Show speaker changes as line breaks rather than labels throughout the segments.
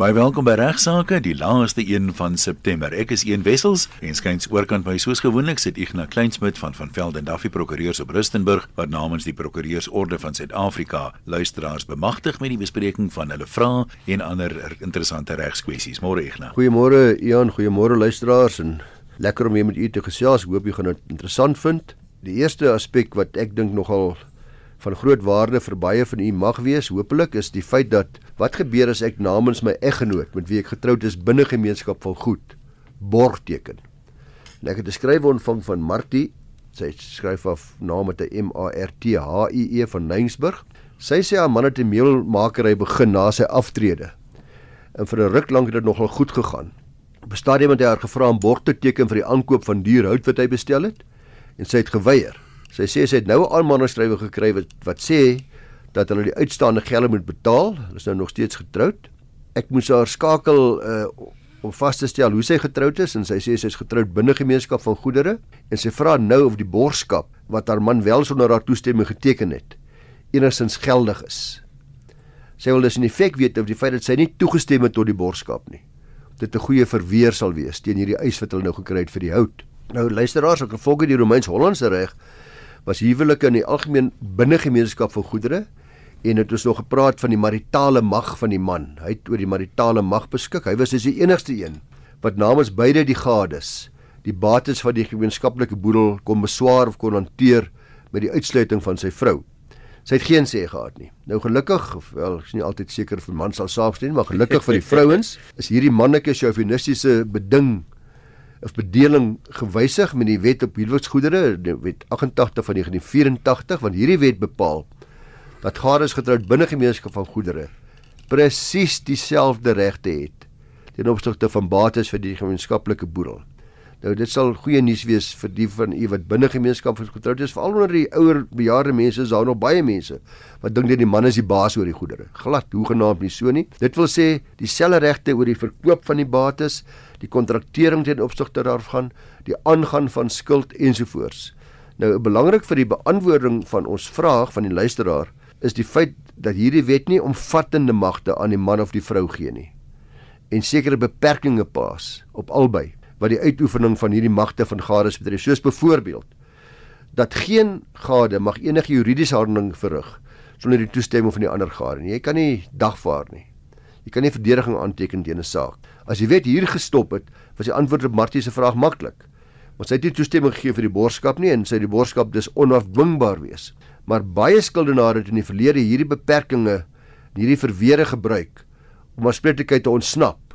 Baie welkom by Regsake, die laaste een van September. Ek is Een Wessels en skuins oorkant by soos gewoonlik sit Ignas Kleinsmid van van Velden Duffy Prokureurs op Rustenburg wat namens die Prokureursorde van Suid-Afrika luisteraars bemagtig met die bespreking van hulle vrae en ander interessante regskwessies. Môre Ignas.
Goeiemôre Ian, goeiemôre luisteraars en lekker om weer met u te gesels. Hoop jy gaan dit interessant vind. Die eerste aspek wat ek dink nogal van groot waarde vir baie van u mag wees, hopelik is die feit dat wat gebeur as ek namens my eggenoot met wie ek getroud is binne gemeenskap van goed borg teken. En ek het 'n skrywe ontvang van Martie, sy skryf af naam met 'n M A R T H I E van Neinsburg. Sy sê haar man het 'n meelmakery begin na sy aftrede. En vir 'n ruk lank het dit nogal goed gegaan. Op 'n stadium het hy haar gevra om borg te teken vir die aankoop van duur hout wat hy bestel het en sy het geweier. Sy sê sy het nou 'n aanmanningsskrywe gekry wat wat sê dat hulle die uitstaande gelde moet betaal. Hulle is nou nog steeds getroud. Ek moes haar skakel uh om vas te stel hoe sy getroud is en sy sê sy is getroud binne gemeenskap van goedere en sy vra nou of die borgskap wat haar man wel sonder haar toestemming geteken het enigstens geldig is. Sy wil dus in feite weet of die feit dat sy nie toegestem het tot die borgskap nie dit 'n goeie verweer sal wees teen hierdie eis wat hulle nou gekry het vir die hout. Nou luisteraars, ek volg die Romeins-Hollandse reg was huwelike in die algemeen binne gemeenskap van goedere en het ons nog gepraat van die maritale mag van die man. Hy het oor die maritale mag beskik. Hy was dus die enigste een wat namens beide die gades die bates van die gemeenskaplike boedel kon beswaar of kon hanteer met die uitsluiting van sy vrou. Sy het geen sê gehad nie. Nou gelukkig, wel ek is nie altyd seker vir man sal saamstem, maar gelukkig vir die vrouens is hierdie mannelike chauvinistiese beding of bedeling gewysig met die wet op huweliksgoedere, die wet 88 van 1984, want hierdie wet bepaal dat gades getroud binne gemeenskap van goedere presies dieselfde regte het ten opsigte van bates vir die gemeenskaplike boedel. Nou dit sal goeie nuus wees vir die van u wat binne gemeenskap getroud is, veral onder die ouer bejaarde mense, is daar nog baie mense wat dink dat die man is die baas oor die goedere. Glad, hoegenaamd nie so nie. Dit wil sê dieselfde regte oor die verkoop van die bates, die kontraktering ten opsigte daarvan, die aangaan van skuld ensovoorts. Nou belangrik vir die beantwoording van ons vraag van die luisteraar is die feit dat hierdie wet nie omvattende magte aan die man of die vrou gee nie en sekere beperkings pas op albei wat die uitoefening van hierdie magte van gades betref. Soos byvoorbeeld dat geen gade mag enige juridiese handeling verrig sonder die toestemming van die ander gade nie. Jy kan nie dagvaar nie. Jy kan nie verdediging aanteken teen 'n saak. As jy weet hier gestop het was die antwoord op Martie se vraag maklik. Want sy het nie toestemming gegee vir die borgskap nie en sy die borgskap dis onafdwingbaar wees. Maar baie skuldenaars het in die verlede hierdie beperkings hierdie verweere gebruik om aanspreeklikheid te ontsnap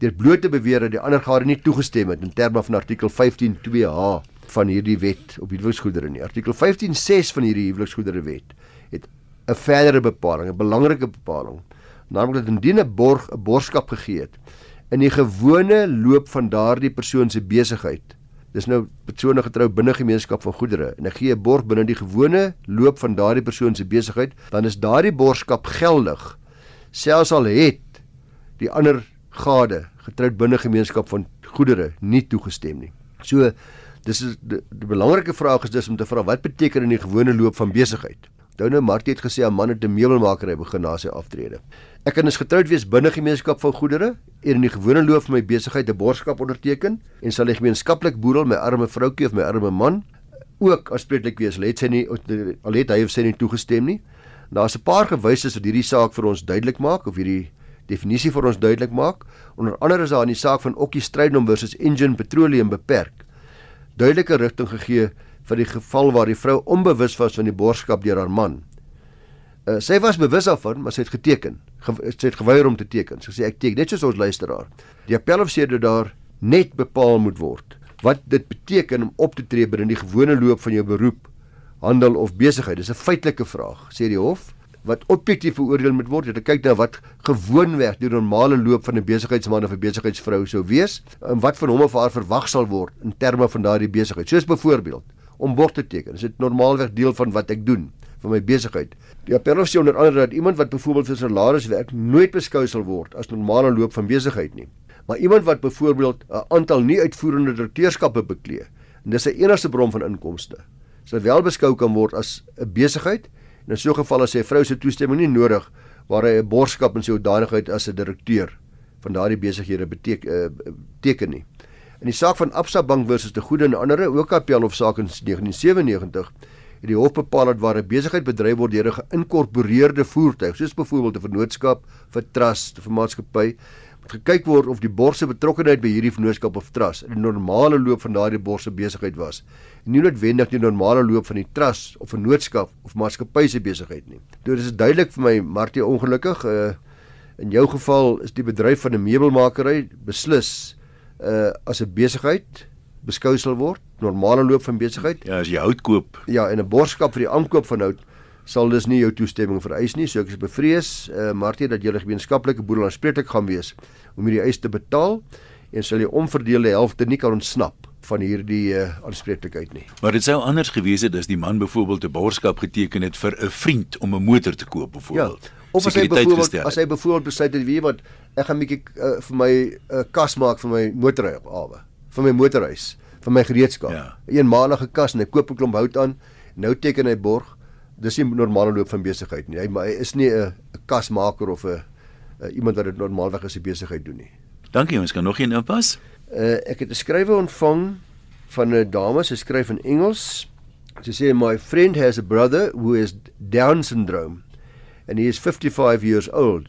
deur bloot te beweer dat die ander gade nie toegestem het in terme van artikel 15.2h van hierdie wet op huweliksgoedere nie. Artikel 15.6 van hierdie huweliksgoedere wet het 'n verdere bepaling, 'n belangrike bepaling, naamlik dat indien 'n borg 'n borgskap gegee het in die gewone loop van daardie persoon se besigheid Dis nou persone getrou binne gemeenskap van goedere en ek gee 'n borg binne die gewone loop van daardie persoon se besigheid, dan is daardie borgskap geldig. Selfs al het die ander gade getroud binne gemeenskap van goedere nie toegestem nie. So dis is die, die belangrike vraag is dus om te vra wat beteken in die gewone loop van besigheid? Onthou nou Martie het gesê 'n man het 'n meubelmakery begin na sy aftrede. Ek kan dus getroud wees binne gemeenskap van goedere en in die gewone loop van my besigheid 'n borgskap onderteken en sal ek gemeenskaplik boedel my arme vroutjie of my arme man ook aanspreeklik wees. Let sy nie al het hy of sy nie toegestem nie. Daar's 'n paar gewyses wat hierdie saak vir ons duidelik maak of hierdie definisie vir ons duidelik maak. Onder andere is daar in die saak van Okkie Strydom versus Engine Petroleum beperk duidelike rigting gegee vir die geval waar die vrou onbewus was van die borgskap deur haar man. Uh, sy was bewus daarvan, maar sy het geteken. Ge sy het geweier om te teken. Sy sê ek teken net soos ons luisteraar. Die appelhofseer dat daar net bepaal moet word wat dit beteken om op te tree binne die gewone loop van jou beroep, handel of besigheid. Dis 'n feitelike vraag, sê die hof, wat objektief beoordeel moet word. Jy kyk na wat gewoonweg die normale loop van 'n besigheidsman of 'n besigheidsvrou sou wees en wat van hom of haar verwag sal word in terme van daardie besigheid. Soos byvoorbeeld om bord te teken. Dis 'n normaalweg deel van wat ek doen van my besigheid. Die appelhof sê onder andere dat iemand wat byvoorbeeld vir salaris werk nooit beskou sal word as normale loop van besigheid nie. Maar iemand wat byvoorbeeld 'n aantal nie uitvoerende direkteurskappe beklee en dis sy enigste bron van inkomste, sal wel beskou kan word as 'n besigheid en in so 'n geval as sy vrou se toestemming nie nodig waar hy 'n borgskap in sy hoedanigheid as 'n direkteur van daardie besighede beteken uh, teken nie. In die saak van Absa Bank versus te goede en ander ook appel of saak in 1997 het die hof bepaal dat waar 'n besigheid bedryf word deur 'n geïnkorporeerde voertuig, soos byvoorbeeld 'n vennootskap vir trust of 'n maatskappy, gekyk word of die borse betrokkeheid by hierdie vennootskap of trust in die normale loop van daardie borse besigheid was. En nie noodwendig die normale loop van die trust of vennootskap of maatskappy se besigheid nie. Dit is duidelik vir my Martie ongelukkig uh, in jou geval is die bedryf van 'n meubelmakery beslis uh as 'n besigheid beskou sal word, normale loop van besigheid.
Ja, as jy hout koop.
Ja, en 'n borgskap vir die aankoop van hout sal dus nie jou toestemming vereis nie. So ek is bevrees, uh Martie dat jy 'n gemeenskaplike boedel aanspreeklik gaan wees om hierdie eis te betaal en sal jy omverdeelde helfte nie kan ontsnap van hierdie uh, aanspreeklikheid nie.
Maar dit sou anders gewees het as die man byvoorbeeld 'n borgskap geteken het vir 'n vriend om 'n motor te koop byvoorbeeld. Ja.
Of as hy byvoorbeeld as hy byvoorbeeld besluit het wie wat ek gaan 'n bietjie uh, vir my 'n uh, kas maak vir my motorhawe, vir my motorhuis, vir my gereedskap. Ja. Eenmalige kas en hy koop 'n klomp hout aan. Nou teken hy borg. Dis nie normale loop van besigheid nie. Hy maar hy is nie 'n kasmaker of 'n iemand wat dit normaalweg as 'n besigheid doen nie.
Dankie, ons kan nog een inpas.
Uh ek het 'n skrywe ontvang van 'n dame, sy skryf in Engels. Sy sê my friend has a brother who has down syndrome and he is 55 years old.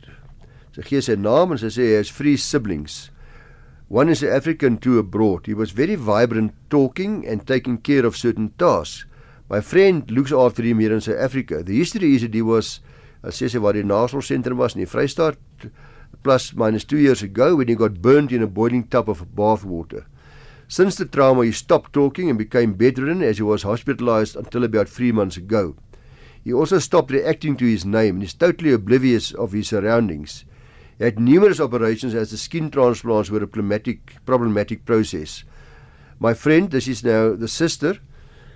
Sy gee sy naam en sy sê hy has three siblings. One is African, two abroad. He was very vibrant talking and taking care of certain tasks. My friend looks after him here in South Africa. The history is that he was as sê sy waar die National Centre was in die Vrystaat plus minus 2 years ago when he got burned in a boiling tub of bath water. Since the trauma he stopped talking and became bedridden as he was hospitalized until about 3 months ago. He also stopped reacting to his name and is totally oblivious of his surroundings. He had numerous operations as the skin transplants were a problematic, problematic process. My friend, this is now the sister,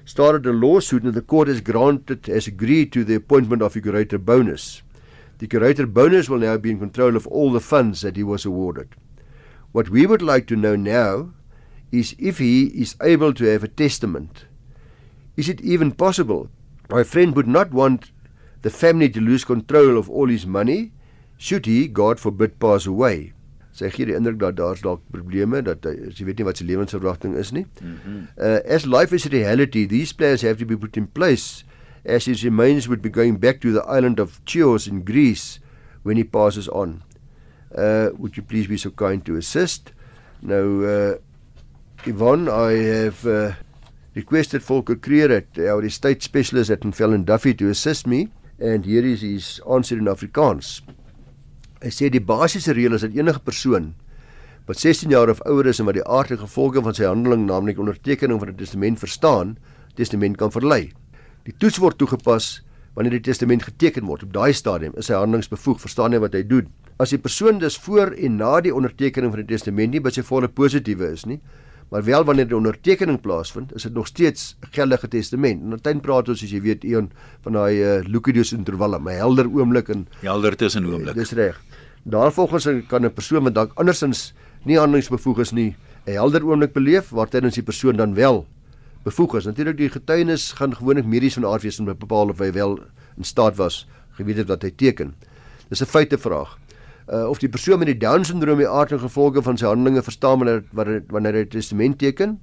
started a lawsuit and the court has granted, has agreed to the appointment of a curator bonus. The curator bonus will now be in control of all the funds that he was awarded. What we would like to know now is if he is able to have a testament. Is it even possible My friend would not want the family to lose control of all his money should he God forbid pass away. Sy gee die indruk dat daar's dalk probleme dat hy jy weet nie wat sy lewensverwagting is nie. Mm -hmm. Uh as life is a reality, these plans have to be put in place as his remains would be going back to the island of Chios in Greece when he passes on. Uh would you please be so kind to assist? Nou uh Yvonne, I have uh requested Volker Creer at our estate specialist at Fellen Duffy to assist me and here is his answer in Afrikaans. Hy sê die basiese reël is dat enige persoon wat 16 jaar of ouer is en wat die aard en gevolge van sy handeling naamlik ondertekening van 'n testament verstaan, testament kan verlei. Die toets word toegepas wanneer die testament geteken word. Op daai stadium is hy handelingsbevoeg, verstaan hy wat hy doen. As die persoon dus voor en na die ondertekening van die testament nie by sy volle positiewe is nie, maar wel wanneer die ondertekening plaasvind, is dit nog steeds 'n geldige testament. En dan praat ons as jy weet een van daai uh, Lucadius intervalle, 'n helder oomblik en
helder tussen oomblik.
Dis reg. Daarvolgens kan 'n persoon wat dalk andersins nie handelingsbevoeg is nie, 'n helder oomblik beleef waartydens die persoon dan wel bevoeg is. Natuurlik die getuienis gaan gewoonlik medies van aard wees om te bepaal of hy wel in staat was geweet het wat hy teken. Dis 'n feitevraag uh, of die persoon met die down syndroom die aard en gevolge van sy handelinge verstaan wanneer wanneer hy testament teken.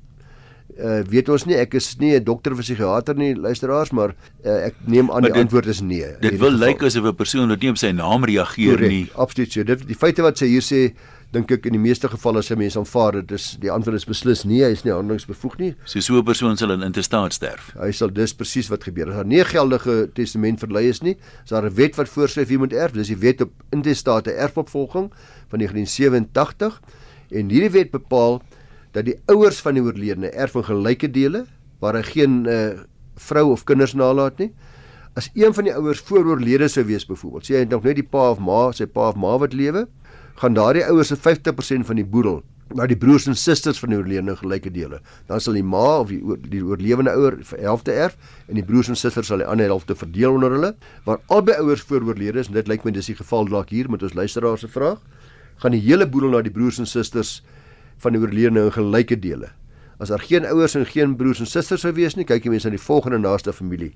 Uh, weet ons nie ek is nie 'n dokter of psigiater nie luisteraars maar uh, ek neem aan maar die dit, antwoord is nee.
Dit wil lyk asof 'n persoon wat nie op sy naam reageer Correct, nie.
Absoluut. So. Dit die feite wat sy hier sê dink ek in die meeste gevalle as 'n mens aanvaar dit is die antwoord is beslis nee, hy is nie handelingsbevoeg nie.
So so 'n persoon sal in intestaat sterf.
Hy sal dis presies wat gebeur. As daar nie 'n geldige testament verlei is nie, is daar 'n wet wat voorskryf wie moet erf. Dis die wet op intestate erfopvolging van 1987 en hierdie wet bepaal dat die ouers van die oorledene erf in gelyke dele waar hy geen uh, vrou of kinders nalat nie. As een van die ouers vooroorlede sou wees byvoorbeeld, sê hy nog net die pa of ma, sy pa of ma wat lewe, gaan daardie ouers se 50% van die boedel na die broers en susters van die oorledene gelyke dele. Dan sal die ma of die, die oorlewende ouer vir helfte erf en die broers en susters sal die ander helfte verdeel onder hulle. Maar albei ouers voor oorlede is en dit lyk my dis die geval dalk hier met ons luisteraars se vraag, gaan die hele boedel na die broers en susters van die oorledene in gelyke dele. As daar geen ouers en geen broers en susters sou wees nie, kyk jy mense na die volgende naaste familie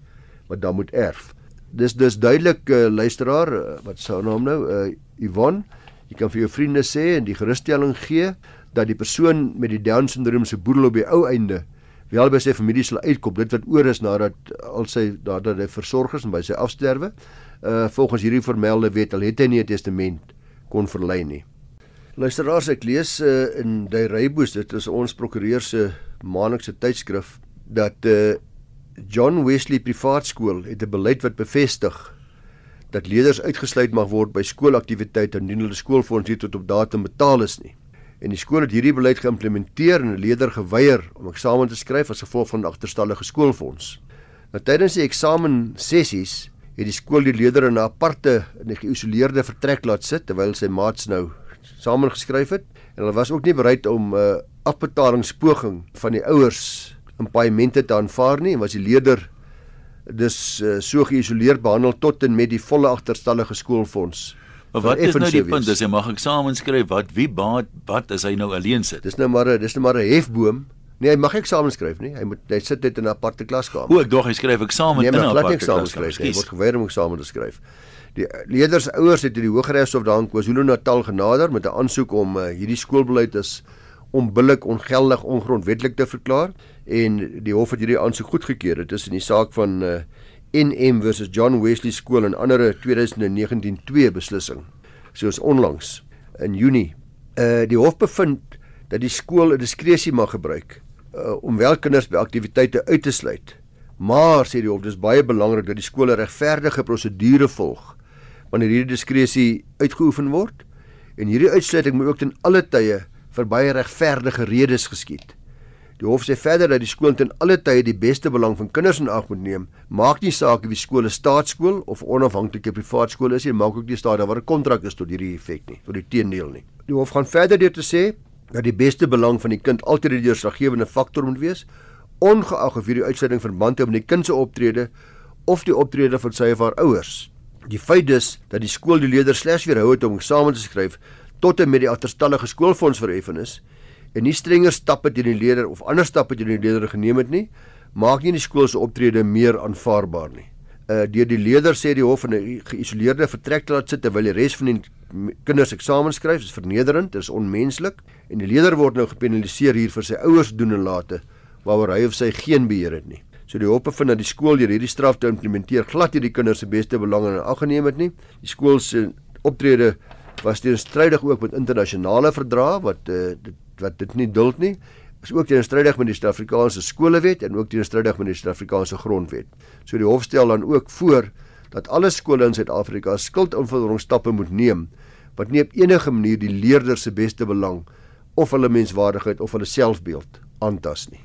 wat dan moet erf. Dis dis duidelik uh, luisteraar uh, wat sou naam nou uh, Yvonne Jy kan vir jou vriende sê en die gerusstelling gee dat die persoon met die down syndroom se boedel op die ou einde wel by sy familie sal uitkom. Dit wat oor is nadat al sy nadat hy versorg is en by sy afsterwe uh volgens hierdie vermelde wet al het hy nie 'n testament kon verlei nie. Luisteraars ek lees uh, in die Reibos dit is ons prokureur se maandelikse tydskrif dat uh John Wesley Privaat Skool het 'n beleid wat bevestig dat leerders uitgesluit mag word by skoolaktiwiteite indien hulle skoolfonds nie tot op datum betaal is nie. En die skool het hierdie beleid geïmplementeer en 'n leerder geweier om eksamen te skryf as gevolg van agterstallige skoolfonds. Nou tydens die eksamen sessies het die skool die leerder in 'n aparte en geïsoleerde vertrek laat sit terwyl sy maats nou samengeskryf het en hulle was ook nie bereid om 'n uh, afbetalingspoging van die ouers in paemente te aanvaar nie en was die leerder dus uh, so geïsoleerd behandel tot en met die volle agterstallige skoolfonds.
Maar wat is nou die punt? Dis hy mag eksamen skryf. Wat wie baat wat as hy nou alleen sit?
Dis nou maar dis nou maar 'n hefboom. Nee, hy mag eksamen skryf nie. Hy moet hy sit net in 'n aparte klaskamer.
O, ek dog hy skryf eksamen
nee,
in 'n aparte
klaskamer. Hy word geweier om eksamen te skryf. Die leerders ouers het die Hooggeregshof daar in KwaZulu-Natal genader met 'n aansoek om uh, hierdie skoolbeleid as onbillik, ongeldig, ongrondwettig te verklaar en die hof het hierdie aansoek goedgekeur. Dit is in die saak van uh, NM versus John Wesley Skool en ander 2019-2 beslissing. Soos onlangs in Junie. Uh die hof bevind dat die skool 'n diskresie mag gebruik uh, om wel kinders by aktiwiteite uit te sluit. Maar sê die hof, dis baie belangrik dat die skool 'n regverdige prosedure volg wanneer hierdie diskresie uitgeoefen word en hierdie uitsluiting moet ook ten alle tye vir baie regverdige redes geskied. Die hof sê verder dat die skool ten alle tye die beste belang van kinders in ag moet neem. Maak nie saak of die skool 'n staatsskool of onafhanklike privaat skool is nie, maak ook nie saak dat daar 'n kontrak is tot hierdie effek nie, tot die teendeel nie. Die hof gaan verder deur te sê dat die beste belang van die kind altyd die deurslaggewende faktor moet wees, ongeag of hierdie uitsluiting verband het met die kind se optrede of die optrede van sy of haar ouers. Die feit dus dat die skool die leerders slegs weerhou het om eksamen te skryf tot en met die agterstallige skoolfonds verheffen is, en nie strenger stappe teen die leerder of ander stappe teen die leerder geneem het nie, maak nie die skool se optrede meer aanvaarbaar nie. Uh deur die leerder sê die hof in 'n geïsoleerde vertrek te laat sit terwyl die res van die kinders eksamen skryf is vernederend, dit is onmenslik en die leerder word nou gepenaliseer hier vir sy ouers doen en late waaroor hy of sy geen beheer het nie. So die hof bevind dat die skool deur hierdie straf te implementeer glad hierdie kinders se beste belange in ag geneem het nie. Die skool se optrede was teenstrydig ook met internasionale verdrae wat uh, dit wat dit nie duld nie is ook teenstrydig met die Suid-Afrikaanse skolewet en ook teenstrydig met die Suid-Afrikaanse grondwet. So die hof stel dan ook voor dat alle skole in Suid-Afrika skuldinvorderingsstappe moet neem wat nie op enige manier die leerders se beste belang of hulle menswaardigheid of hulle selfbeeld aantas nie.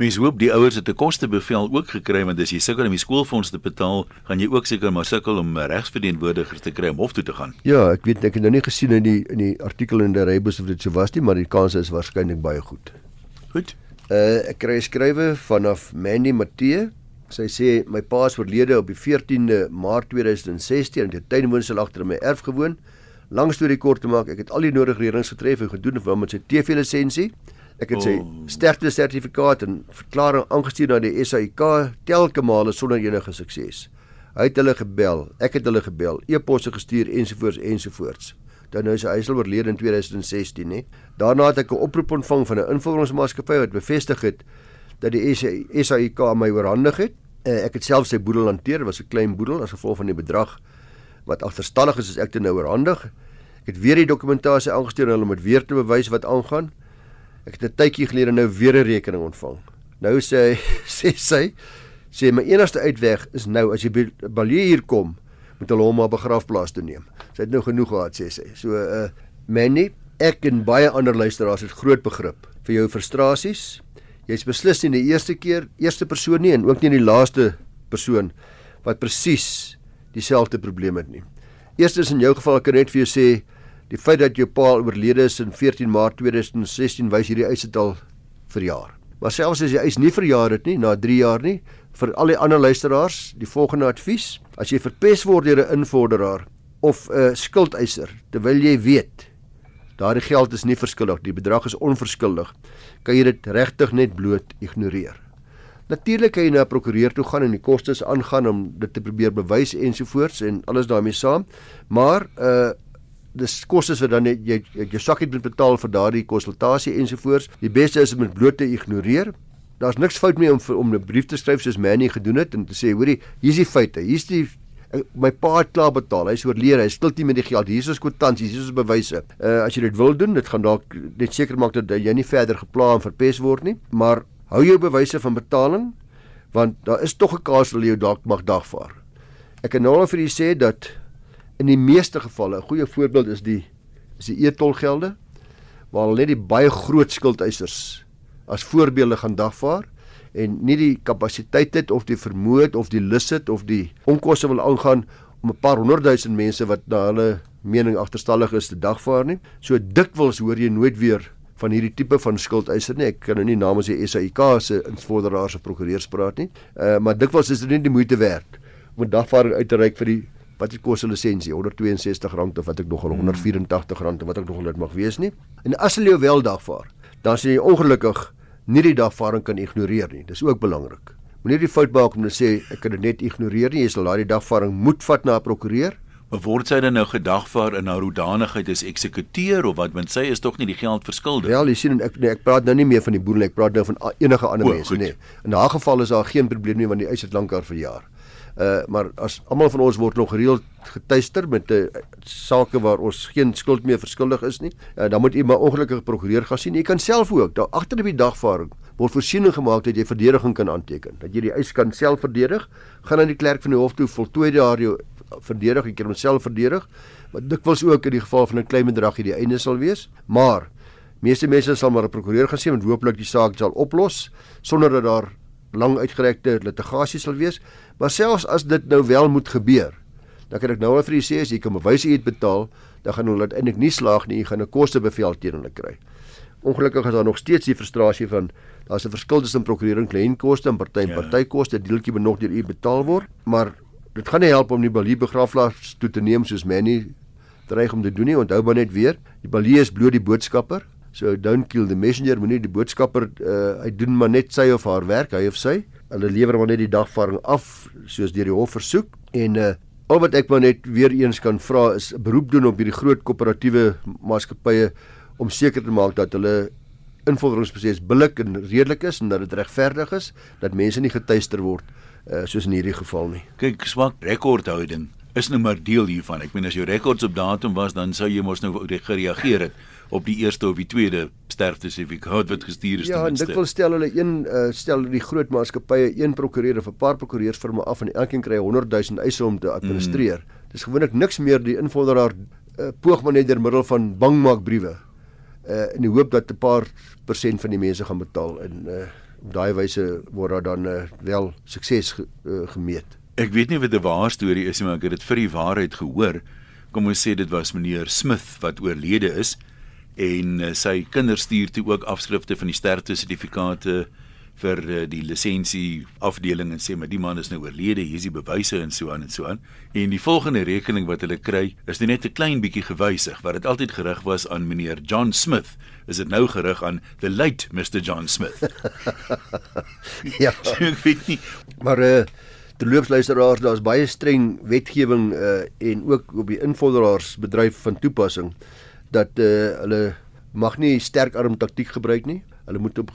Mens hoop die ouers het 'n kostebevel ook gekry want as jy sukkel om die skoolfonds te betaal, gaan jy ook seker maar sukkel om 'n regsverteenwoordiger te kry om hof toe te gaan.
Ja, ek weet ek het nou nie gesien in die in die artikel in die Rebus of dit so was nie, maar die kans is waarskynlik baie goed.
Goed.
Uh ek kry skrywe vanaf Mandy Matthee. Sy sê my pa is oorlede op die 14de Maart 2016 en die tuinwoonstel agter my erf gewoon. Lang storie kort te maak, ek het al die nodige reëlings getref en gedoen vir hom met sy TV-lisensie. Ek het sy oh. sterkte sertifikaat en verklaring aangestuur na die SAIK telke male sonder enige sukses. Hy het hulle gebel, ek het hulle gebel, e-posse gestuur ensovoorts ensovoorts. Dan nou is hy al oorlede in 2016, nê. Daarna het ek 'n oproep ontvang van 'n invullingsmaatskappy wat bevestig het dat die SAIK my oorhandig het. Eh, ek het self sy boedel hanteer, was 'n klein boedel as gevolg van die bedrag wat agterstallig is as ek dit nou oorhandig. Ek het weer die dokumentasie aangestuur en hulle moet weer te bewys wat aangaan. Ek het 'n tydjie gelede nou weer 'n rekening ontvang. Nou sê sê sy sê my enigste uitweg is nou as jy Balie hier kom, moet hulle hom op 'n begrafplaas toe neem. Sy het nou genoeg gehad sê sy. So uh Manny, ek en baie ander luisteraars het groot begrip vir jou frustrasies. Jy's beslis nie die eerste keer, eerste persoon nie en ook nie die laaste persoon wat presies dieselfde probleem het nie. Eerstens in jou geval kan ek net vir jou sê Die feit dat jou pa oorlede is in 14 Maart 2016 wys hierdie eis het al verjaar. Maar selfs as jy eis nie verjaar het nie na 3 jaar nie, vir al die ander luisteraars, die volgende advies: as jy verpes word deur 'n invorderaar of 'n skuldeiser, terwyl jy weet daardie geld is nie verskuldig, die bedrag is onverskuldig, kan jy dit regtig net bloot ignoreer. Natuurlik kan jy na 'n prokureur toe gaan en die kostes aangaan om dit te probeer bewys ensovoorts en alles daarmee saam, maar uh dis kostes wat dan jy jou sakkie moet betaal vir daardie konsultasie ensovoorts. Die beste is om dit bloot te ignoreer. Daar's niks fout mee om om 'n brief te skryf soos Manny gedoen het en te sê, hoorie, hier's die feite. Hier's die my pa het klaar betaal. Hy's oorlede. Hy skuld nie met die geld. Hier is kwitansies, hier is bewyse. Uh as jy dit wil doen, dit gaan dalk net seker maak dat jy nie verder gepla en verpes word nie, maar hou jou bewyse van betaling want daar is tog 'n kaas wat jy dalk mag dagvaar. Ek kan nou al vir u sê dat in die meeste gevalle 'n goeie voorbeeld is die is die e-tolgelde waar net die baie groot skuldeisers as voorbeelde gaan dagvaar en nie die kapasiteit het of die vermoë het of die lus het of die onkoste wil aangaan om 'n paar honderdduisend mense wat na hulle mening agterstallig is te dagvaar nie. So dikwels hoor jy nooit weer van hierdie tipe van skuldeiser nie. Ek kan nou nie namens die SAIK se invorderaars of prokureurs praat nie. Uh maar dikwels is dit nie die moeite werd om 'n dagvaarding uit te reik vir die wat dit kos 'n lisensie, R162 of wat ek nog al R184 of wat ek nog al dit mag wees nie. En as hulle jou wel dagvaar, dan is jy ongelukkig nie die dagvaarding kan ignoreer nie. Dis ook belangrik. Moenie die fout maak om te sê ek kan dit net ignoreer nie. Jy sal daai dagvaarding moet vat na 'n prokureur.
Word sy dan nou gedagvaar in haar hoedanigheid as eksekuteur of wat want sy is tog nie die geld verskuldig.
Wel, jy sien ek nee, ek praat nou nie meer van die boer nie, ek praat nou van enige ander mense, nee. In daardie geval is daar geen probleem nie want die eis het lankal verjaar. Uh maar as almal van ons word nog gereeld getuister met 'n uh, sake waar ons geen skuld meer verskuldig is nie, uh, dan moet u maar ongelukkige prokureur gaan sien. Jy kan self ook daar agter op die dagvaarding word voorsiening gemaak dat jy verdediging kan aanteken. Dat jy die eis kan self verdedig. Gaan aan die klerk van die hof toe voltooi daar jou verdedig, jy kan homself verdedig. Maar dikwels ook in die geval van 'n klein bedrag hier die einde sal wees. Maar meeste mense sal maar 'n prokureur gaan sien en hooplik die saak sal oplos sonder dat daar lang uitgerekte litigasie sal wees. Maar selfs as dit nou wel moet gebeur, dan kan ek nou al vir u sê as jy kan bewys jy het betaal, dan gaan hulle uiteindelik nie slaag nie, jy gaan 'n kostebevel teen hulle kry. Ongelukkig is daar nog steeds die frustrasie van daar's 'n verskil tussen prokurering kleinkoste en party en ja. partykoste, deeltjie moet nog deur u betaal word, maar dit gaan nie help om die balie begraflas toe te neem soos Manny dreig om te doen nie. Onthou maar net weer, die balie is bloot die boodskapper. So don't kill the messenger, moenie die boodskapper uh, hy doen maar net sy of haar werk, hy of sy. Hulle lewer maar net die dagvaarding af soos deur die hof versoek en uh, al wat ek maar net weer eens kan vra is beroep doen op hierdie groot koöperatiewe maatskappye om seker te maak dat hulle invorderingsproses billik en redelik is en dat dit regverdig is dat mense nie getuister word uh, soos in hierdie geval nie.
Kyk, swak rekordhouding is nou maar deel hiervan. Ek meen as jou rekords op datum was, dan sou jy mos nou gereageer het op die eerste of die tweede sterfte sertifikaat wat gestuur is.
Ja, en dit wil stel hulle een uh, stel die groot maatskappye een prokureur of 'n paar prokureurs vir my af en elkeen kry 100 000 eise om te administreer. Mm. Dis gewoonlik niks meer die invorderaar uh, poog maar net deur middel van bangmaakbriewe uh in die hoop dat 'n paar persent van die mense gaan betaal en uh op daai wyse word daar dan uh, wel sukses ge, uh, gemeet.
Ek weet nie wat 'n waar storie is nie, maar ek het dit vir die waarheid gehoor. Kom ons sê dit was meneer Smith wat oorlede is en uh, sy kinders stuur toe ook afskrifte van die sterfte sertifikate vir uh, die lisensie afdeling en sê maar die man is nou oorlede, hier is die bewyse en so aan en so aan. En die volgende rekening wat hulle kry, is net 'n klein bietjie gewysig. Wat dit altyd gerig was aan meneer John Smith, is dit nou gerig aan the late Mr John Smith.
ja, ek weet nie. Maar uh terloopsluisteraars, daar's baie streng wetgewing uh en ook op die invorderaarsbedryf van toepassing dat uh hulle mag nie sterk arm taktiek gebruik nie. Hulle moet op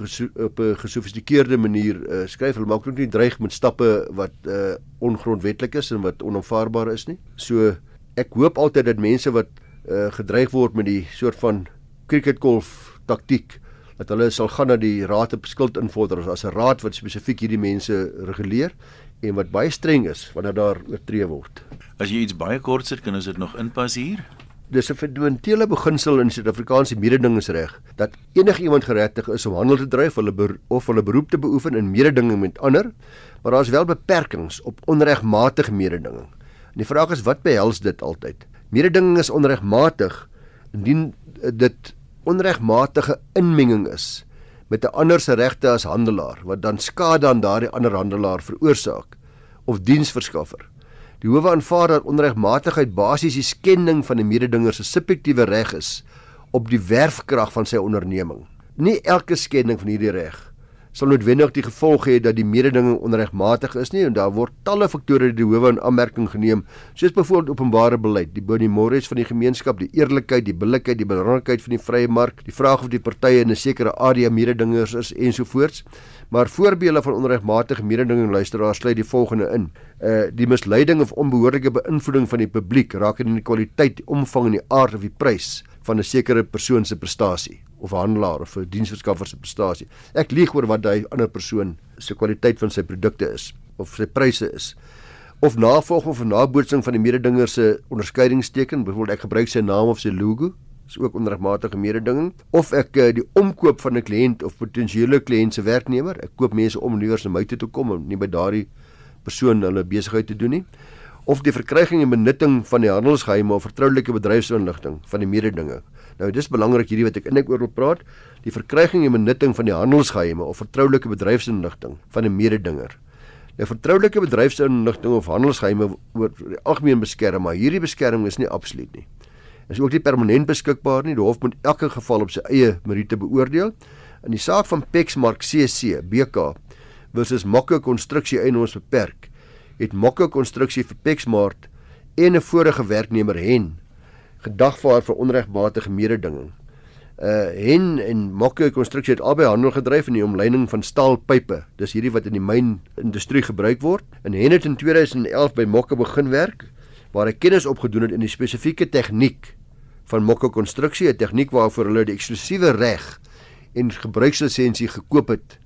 op 'n gesofistikeerde manier uh skryf. Hulle maak ook nie dreig met stappe wat uh ongrondwettig is en wat onaanvaarbaar is nie. So ek hoop altyd dat mense wat uh gedreig word met die soort van cricketgolf taktiek dat hulle sal gaan na die raad op skuldinvorderers as 'n raad wat spesifiek hierdie mense reguleer en wat baie streng is wanneer daar oortree word.
As jy iets baie kort sit, kan ons dit nog inpas hier.
Dis 'n fundamentele beginsel in Suid-Afrikaanse mededingingsreg dat enige iemand geregtig is om handel te dryf hulle of hulle beroep te beoefen in mededinging met ander, maar daar is wel beperkings op onregmatige mededinging. En die vraag is wat behels dit altyd? Mededinging is onregmatig indien dit onregmatige inmenging is met 'n ander se regte as handelaar wat dan skade aan daardie ander handelaar veroorsaak of diensverskaffer. Die howe aanvaar dat onregmatigheid basies die skending van 'n mededinger se subjektiewe reg is op die werfkrag van sy onderneming. Nie elke skending van hierdie reg sal noodwendig die gevolg hê dat die mededinging onregmatig is nie en daar word talle faktore die howe in aanmerking geneem soos byvoorbeeld openbare beleid, die bonimores van die gemeenskap, die eerlikheid, die billikheid, die belangrikheid van die vrye mark, die vraag of die partye in 'n sekere area mededingers is ensovoorts. Maar voorbeelde van onregmatige mededinging luisteraars sluit die volgende in: uh die misleiding of onbehoorlike beïnvloeding van die publiek rakende die kwaliteit, omvang en die aard of die prys van 'n sekere persoon se prestasie of handelaar of 'n diensverskaffer se prestasie. Ek lieg oor wat hy ander persoon se kwaliteit van sy produkte is of sy pryse is. Of navolging of nabootsing van die mededinger se onderskeidingsteken, byvoorbeeld ek gebruik sy naam of sy logo, is ook onregmatige mededinging. Of ek uh, die omkoop van 'n kliënt of potensiële kliënt se werknemer, ek koop mense om nuus na my toe te kom en nie by daardie persoon hulle besigheid te doen nie of die verkryging en benutting van die handelsgeheime of vertroulike bedryfsinligting van die mededinge. Nou dis belangrik hierdie wat ek eintlik oor wil praat, die verkryging en benutting van die handelsgeheime of vertroulike bedryfsinligting van 'n mededinger. Nou vertroulike bedryfsinligting of handelsgeheime word algemeen beskerm, maar hierdie beskerming is nie absoluut nie. Is ook nie permanent beskikbaar nie. Die hof moet elke geval op sy eie meriete beoordeel. In die saak van Pexmark CC BK versus Mokke Konstruksie Eienaars Beperk het Mokke Konstruksie vir Pexmart en 'n vorige werknemer Hen gedagvaar vir onregmatige mededinging. Uh Hen en Mokke Konstruksie het albei handel gedryf in die omleiding van staalpype. Dis hierdie wat in die mynindustrie gebruik word. En Hen het in 2011 by Mokke begin werk waar hy kennis opgedoen het in die spesifieke tegniek van Mokke Konstruksie, 'n tegniek waarvoor hulle die eksklusiewe reg en gebruikslisensie gekoop het.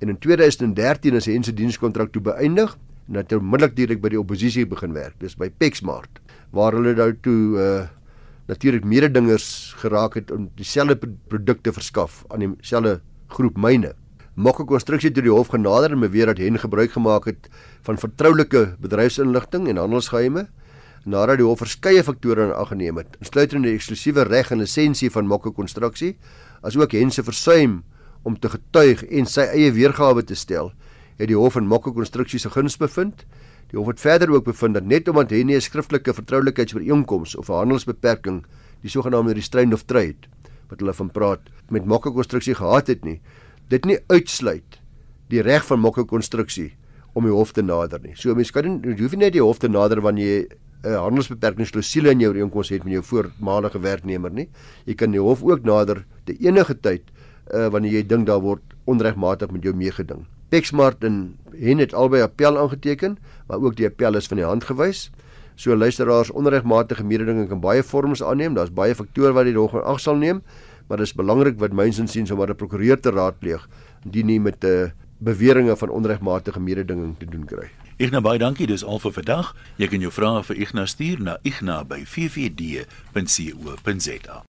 En in 2013 is hy in sy dienskontrak toe beëindig en het onmiddellik direk by die oppositie begin werk. Dis by Pexmart waar hulle nou toe uh natuurlik mededingers geraak het om dieselfde produkte verskaf aan dieselfde groep myne. Mokke Konstruksie het die hof genader en beweer dat hen gebruik gemaak het van vertroulike bedryfsinligting en handelsgeheime nadat die hof verskeie faktore in ag geneem het, insluitende die eksklusiewe reg en lisensie van Mokke Konstruksie, asook hen se versuim om te getuig en sy eie weergawe te stel het die hof in Mokke Konstruksie se guns bevind. Die hof het verder ook bevind dat net omdat hy nie 'n skriftelike vertroulikheidsooreenkoms of 'n handelsbeperking, die sogenaamde restraint of trade wat hulle van praat, met Mokke Konstruksie gehad het nie, dit nie uitsluit die reg van Mokke Konstruksie om die hof te nader nie. So mense kan nie hoef nie net die hof te nader wanneer jy 'n uh, handelsbeperkingsklausule in jou ooreenkoms het met jou voormalige werknemer nie. Jy kan die hof ook nader te enige tyd uh, wanneer jy dink daar word onregmatig met jou meegeding. Pexmart en Hen het albei appel aangeteken, maar ook die appel is van die hand gewys. So luisteraars onregmatige mededinging kan baie vorms aanneem. Daar's baie faktore wat die hof ag sal neem, maar dit is belangrik wat myns insiens om 'n prokureur te raadpleeg indien nie met 'n uh, beweringe van onregmatige mededinging te doen kry.
Ignas baie dankie, dis al vir vandag. Jy kan jou vrae vir Ignas stuur na igna@ffd.co.za.